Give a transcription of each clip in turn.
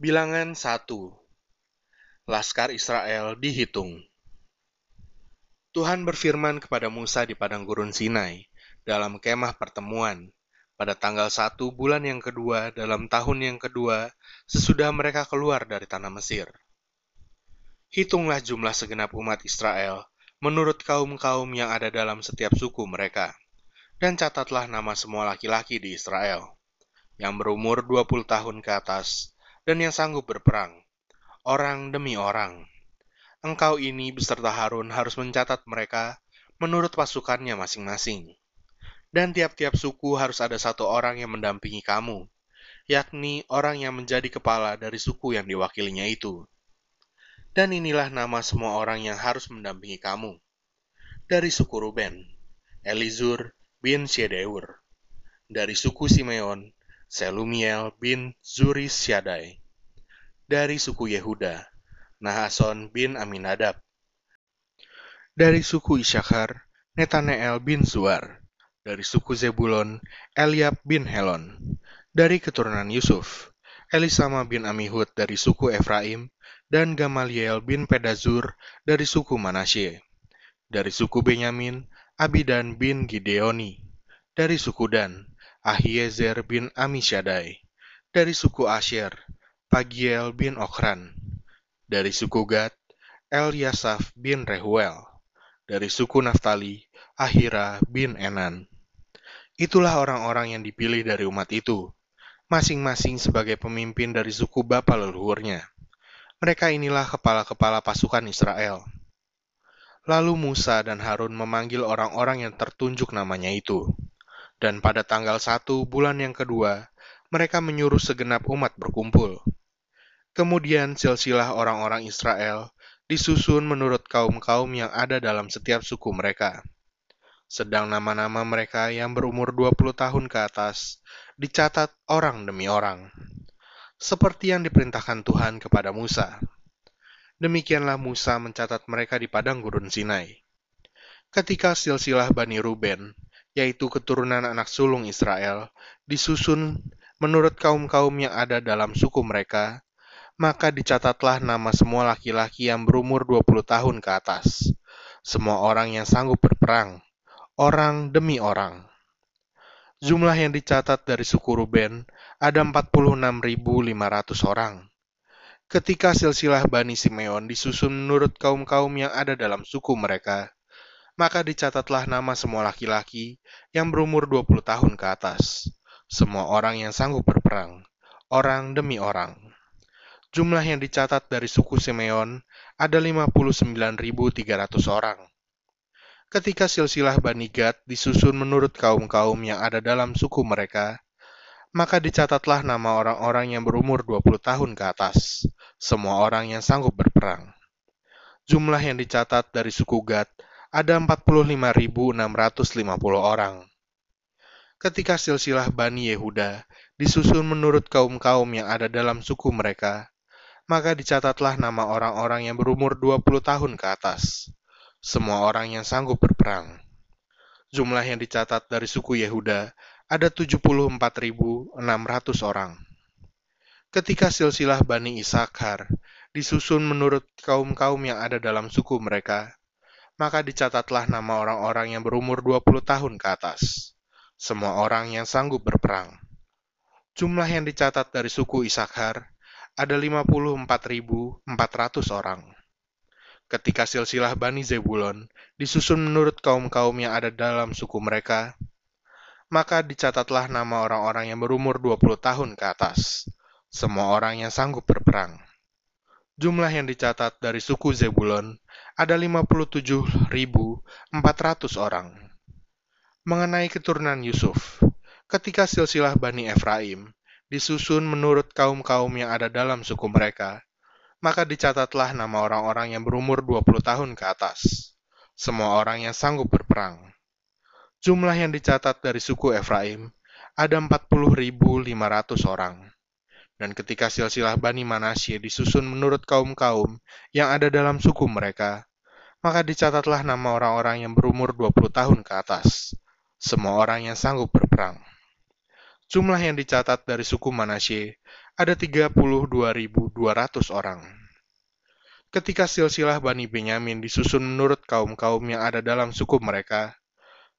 Bilangan 1 Laskar Israel dihitung Tuhan berfirman kepada Musa di padang gurun Sinai dalam kemah pertemuan pada tanggal 1 bulan yang kedua dalam tahun yang kedua sesudah mereka keluar dari tanah Mesir. Hitunglah jumlah segenap umat Israel menurut kaum-kaum yang ada dalam setiap suku mereka, dan catatlah nama semua laki-laki di Israel yang berumur 20 tahun ke atas dan yang sanggup berperang, orang demi orang. Engkau ini beserta Harun harus mencatat mereka menurut pasukannya masing-masing. Dan tiap-tiap suku harus ada satu orang yang mendampingi kamu, yakni orang yang menjadi kepala dari suku yang diwakilinya itu. Dan inilah nama semua orang yang harus mendampingi kamu. Dari suku Ruben, Elizur bin Syedeur. Dari suku Simeon, Selumiel bin Zuri Syadai dari suku Yehuda, Nahason bin Aminadab. Dari suku Isyakar, Netaneel bin Zuar. Dari suku Zebulon, Eliab bin Helon. Dari keturunan Yusuf, Elisama bin Amihud dari suku Efraim, dan Gamaliel bin Pedazur dari suku Manasye. Dari suku Benyamin, Abidan bin Gideoni. Dari suku Dan, Ahiezer bin Amishyadai. Dari suku Asher, Pagiel bin Okran. Dari suku Gad, Eliasaf bin Rehuel. Dari suku Naftali, Ahira bin Enan. Itulah orang-orang yang dipilih dari umat itu, masing-masing sebagai pemimpin dari suku bapa leluhurnya. Mereka inilah kepala-kepala pasukan Israel. Lalu Musa dan Harun memanggil orang-orang yang tertunjuk namanya itu. Dan pada tanggal satu bulan yang kedua, mereka menyuruh segenap umat berkumpul. Kemudian silsilah orang-orang Israel disusun menurut kaum-kaum yang ada dalam setiap suku mereka. Sedang nama-nama mereka yang berumur 20 tahun ke atas dicatat orang demi orang. Seperti yang diperintahkan Tuhan kepada Musa. Demikianlah Musa mencatat mereka di padang gurun Sinai. Ketika silsilah Bani Ruben, yaitu keturunan anak sulung Israel, disusun menurut kaum-kaum yang ada dalam suku mereka, maka dicatatlah nama semua laki-laki yang berumur 20 tahun ke atas, semua orang yang sanggup berperang, orang demi orang. Jumlah yang dicatat dari suku Ruben ada 46.500 orang. Ketika silsilah Bani Simeon disusun menurut kaum-kaum yang ada dalam suku mereka, maka dicatatlah nama semua laki-laki yang berumur 20 tahun ke atas, semua orang yang sanggup berperang, orang demi orang. Jumlah yang dicatat dari suku Simeon ada 59.300 orang. Ketika silsilah Bani Gad disusun menurut kaum-kaum yang ada dalam suku mereka, maka dicatatlah nama orang-orang yang berumur 20 tahun ke atas, semua orang yang sanggup berperang. Jumlah yang dicatat dari suku Gad ada 45.650 orang. Ketika silsilah Bani Yehuda disusun menurut kaum-kaum yang ada dalam suku mereka, maka dicatatlah nama orang-orang yang berumur 20 tahun ke atas, semua orang yang sanggup berperang. Jumlah yang dicatat dari suku Yehuda ada 74.600 orang. Ketika silsilah Bani Isakar disusun menurut kaum-kaum yang ada dalam suku mereka, maka dicatatlah nama orang-orang yang berumur 20 tahun ke atas, semua orang yang sanggup berperang. Jumlah yang dicatat dari suku Isakar ada 54.400 orang. Ketika silsilah Bani Zebulon disusun menurut kaum-kaum yang ada dalam suku mereka, maka dicatatlah nama orang-orang yang berumur 20 tahun ke atas, semua orang yang sanggup berperang. Jumlah yang dicatat dari suku Zebulon ada 57.400 orang. Mengenai keturunan Yusuf, ketika silsilah Bani Efraim disusun menurut kaum-kaum yang ada dalam suku mereka, maka dicatatlah nama orang-orang yang berumur 20 tahun ke atas, semua orang yang sanggup berperang. Jumlah yang dicatat dari suku Efraim ada 40.500 orang. Dan ketika silsilah Bani Manasye disusun menurut kaum-kaum yang ada dalam suku mereka, maka dicatatlah nama orang-orang yang berumur 20 tahun ke atas, semua orang yang sanggup berperang. Jumlah yang dicatat dari suku Manasye ada 32.200 orang. Ketika silsilah Bani Benyamin disusun menurut kaum-kaum yang ada dalam suku mereka,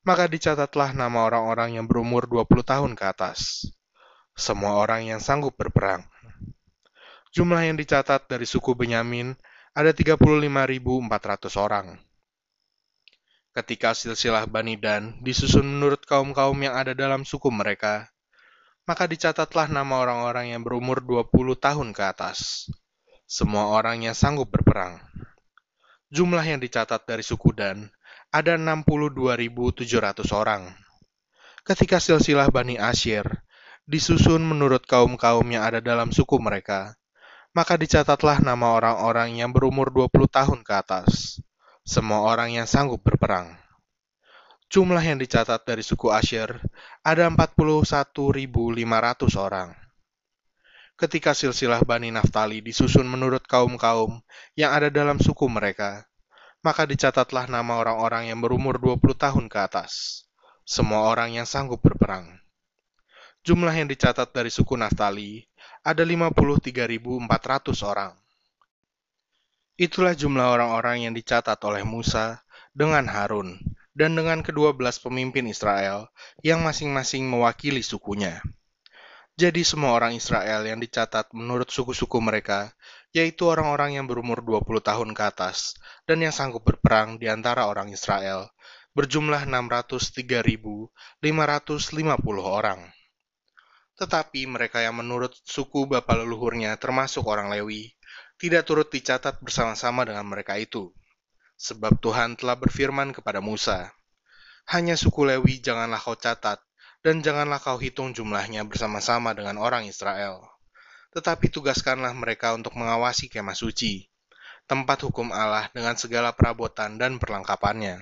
maka dicatatlah nama orang-orang yang berumur 20 tahun ke atas. Semua orang yang sanggup berperang. Jumlah yang dicatat dari suku Benyamin ada 35.400 orang. Ketika silsilah Bani Dan disusun menurut kaum-kaum yang ada dalam suku mereka, maka dicatatlah nama orang-orang yang berumur 20 tahun ke atas. Semua orang yang sanggup berperang. Jumlah yang dicatat dari suku Dan ada 62.700 orang. Ketika silsilah Bani Asyir disusun menurut kaum-kaum yang ada dalam suku mereka, maka dicatatlah nama orang-orang yang berumur 20 tahun ke atas semua orang yang sanggup berperang. Jumlah yang dicatat dari suku Asyir ada 41.500 orang. Ketika silsilah Bani Naftali disusun menurut kaum-kaum yang ada dalam suku mereka, maka dicatatlah nama orang-orang yang berumur 20 tahun ke atas, semua orang yang sanggup berperang. Jumlah yang dicatat dari suku Naftali ada 53.400 orang. Itulah jumlah orang-orang yang dicatat oleh Musa dengan Harun dan dengan kedua belas pemimpin Israel yang masing-masing mewakili sukunya. Jadi semua orang Israel yang dicatat menurut suku-suku mereka, yaitu orang-orang yang berumur 20 tahun ke atas dan yang sanggup berperang di antara orang Israel, berjumlah 603.550 orang. Tetapi mereka yang menurut suku bapa leluhurnya termasuk orang Lewi, tidak turut dicatat bersama-sama dengan mereka itu. Sebab Tuhan telah berfirman kepada Musa, Hanya suku Lewi janganlah kau catat, dan janganlah kau hitung jumlahnya bersama-sama dengan orang Israel. Tetapi tugaskanlah mereka untuk mengawasi kemah suci, tempat hukum Allah dengan segala perabotan dan perlengkapannya.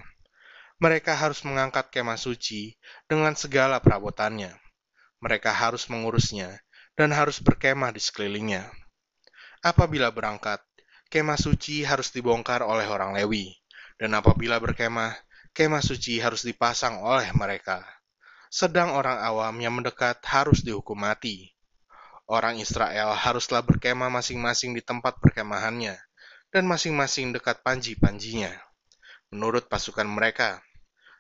Mereka harus mengangkat kemah suci dengan segala perabotannya. Mereka harus mengurusnya dan harus berkemah di sekelilingnya Apabila berangkat, kemah suci harus dibongkar oleh orang Lewi, dan apabila berkemah, kemah suci harus dipasang oleh mereka. Sedang orang awam yang mendekat harus dihukum mati. Orang Israel haruslah berkemah masing-masing di tempat perkemahannya, dan masing-masing dekat panji-panjinya, menurut pasukan mereka.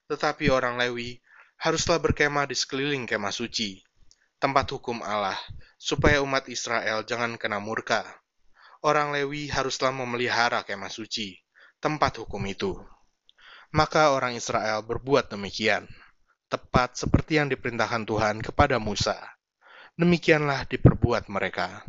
Tetapi orang Lewi haruslah berkemah di sekeliling kemah suci, tempat hukum Allah, supaya umat Israel jangan kena murka orang Lewi haruslah memelihara kemah suci, tempat hukum itu. Maka orang Israel berbuat demikian, tepat seperti yang diperintahkan Tuhan kepada Musa. Demikianlah diperbuat mereka.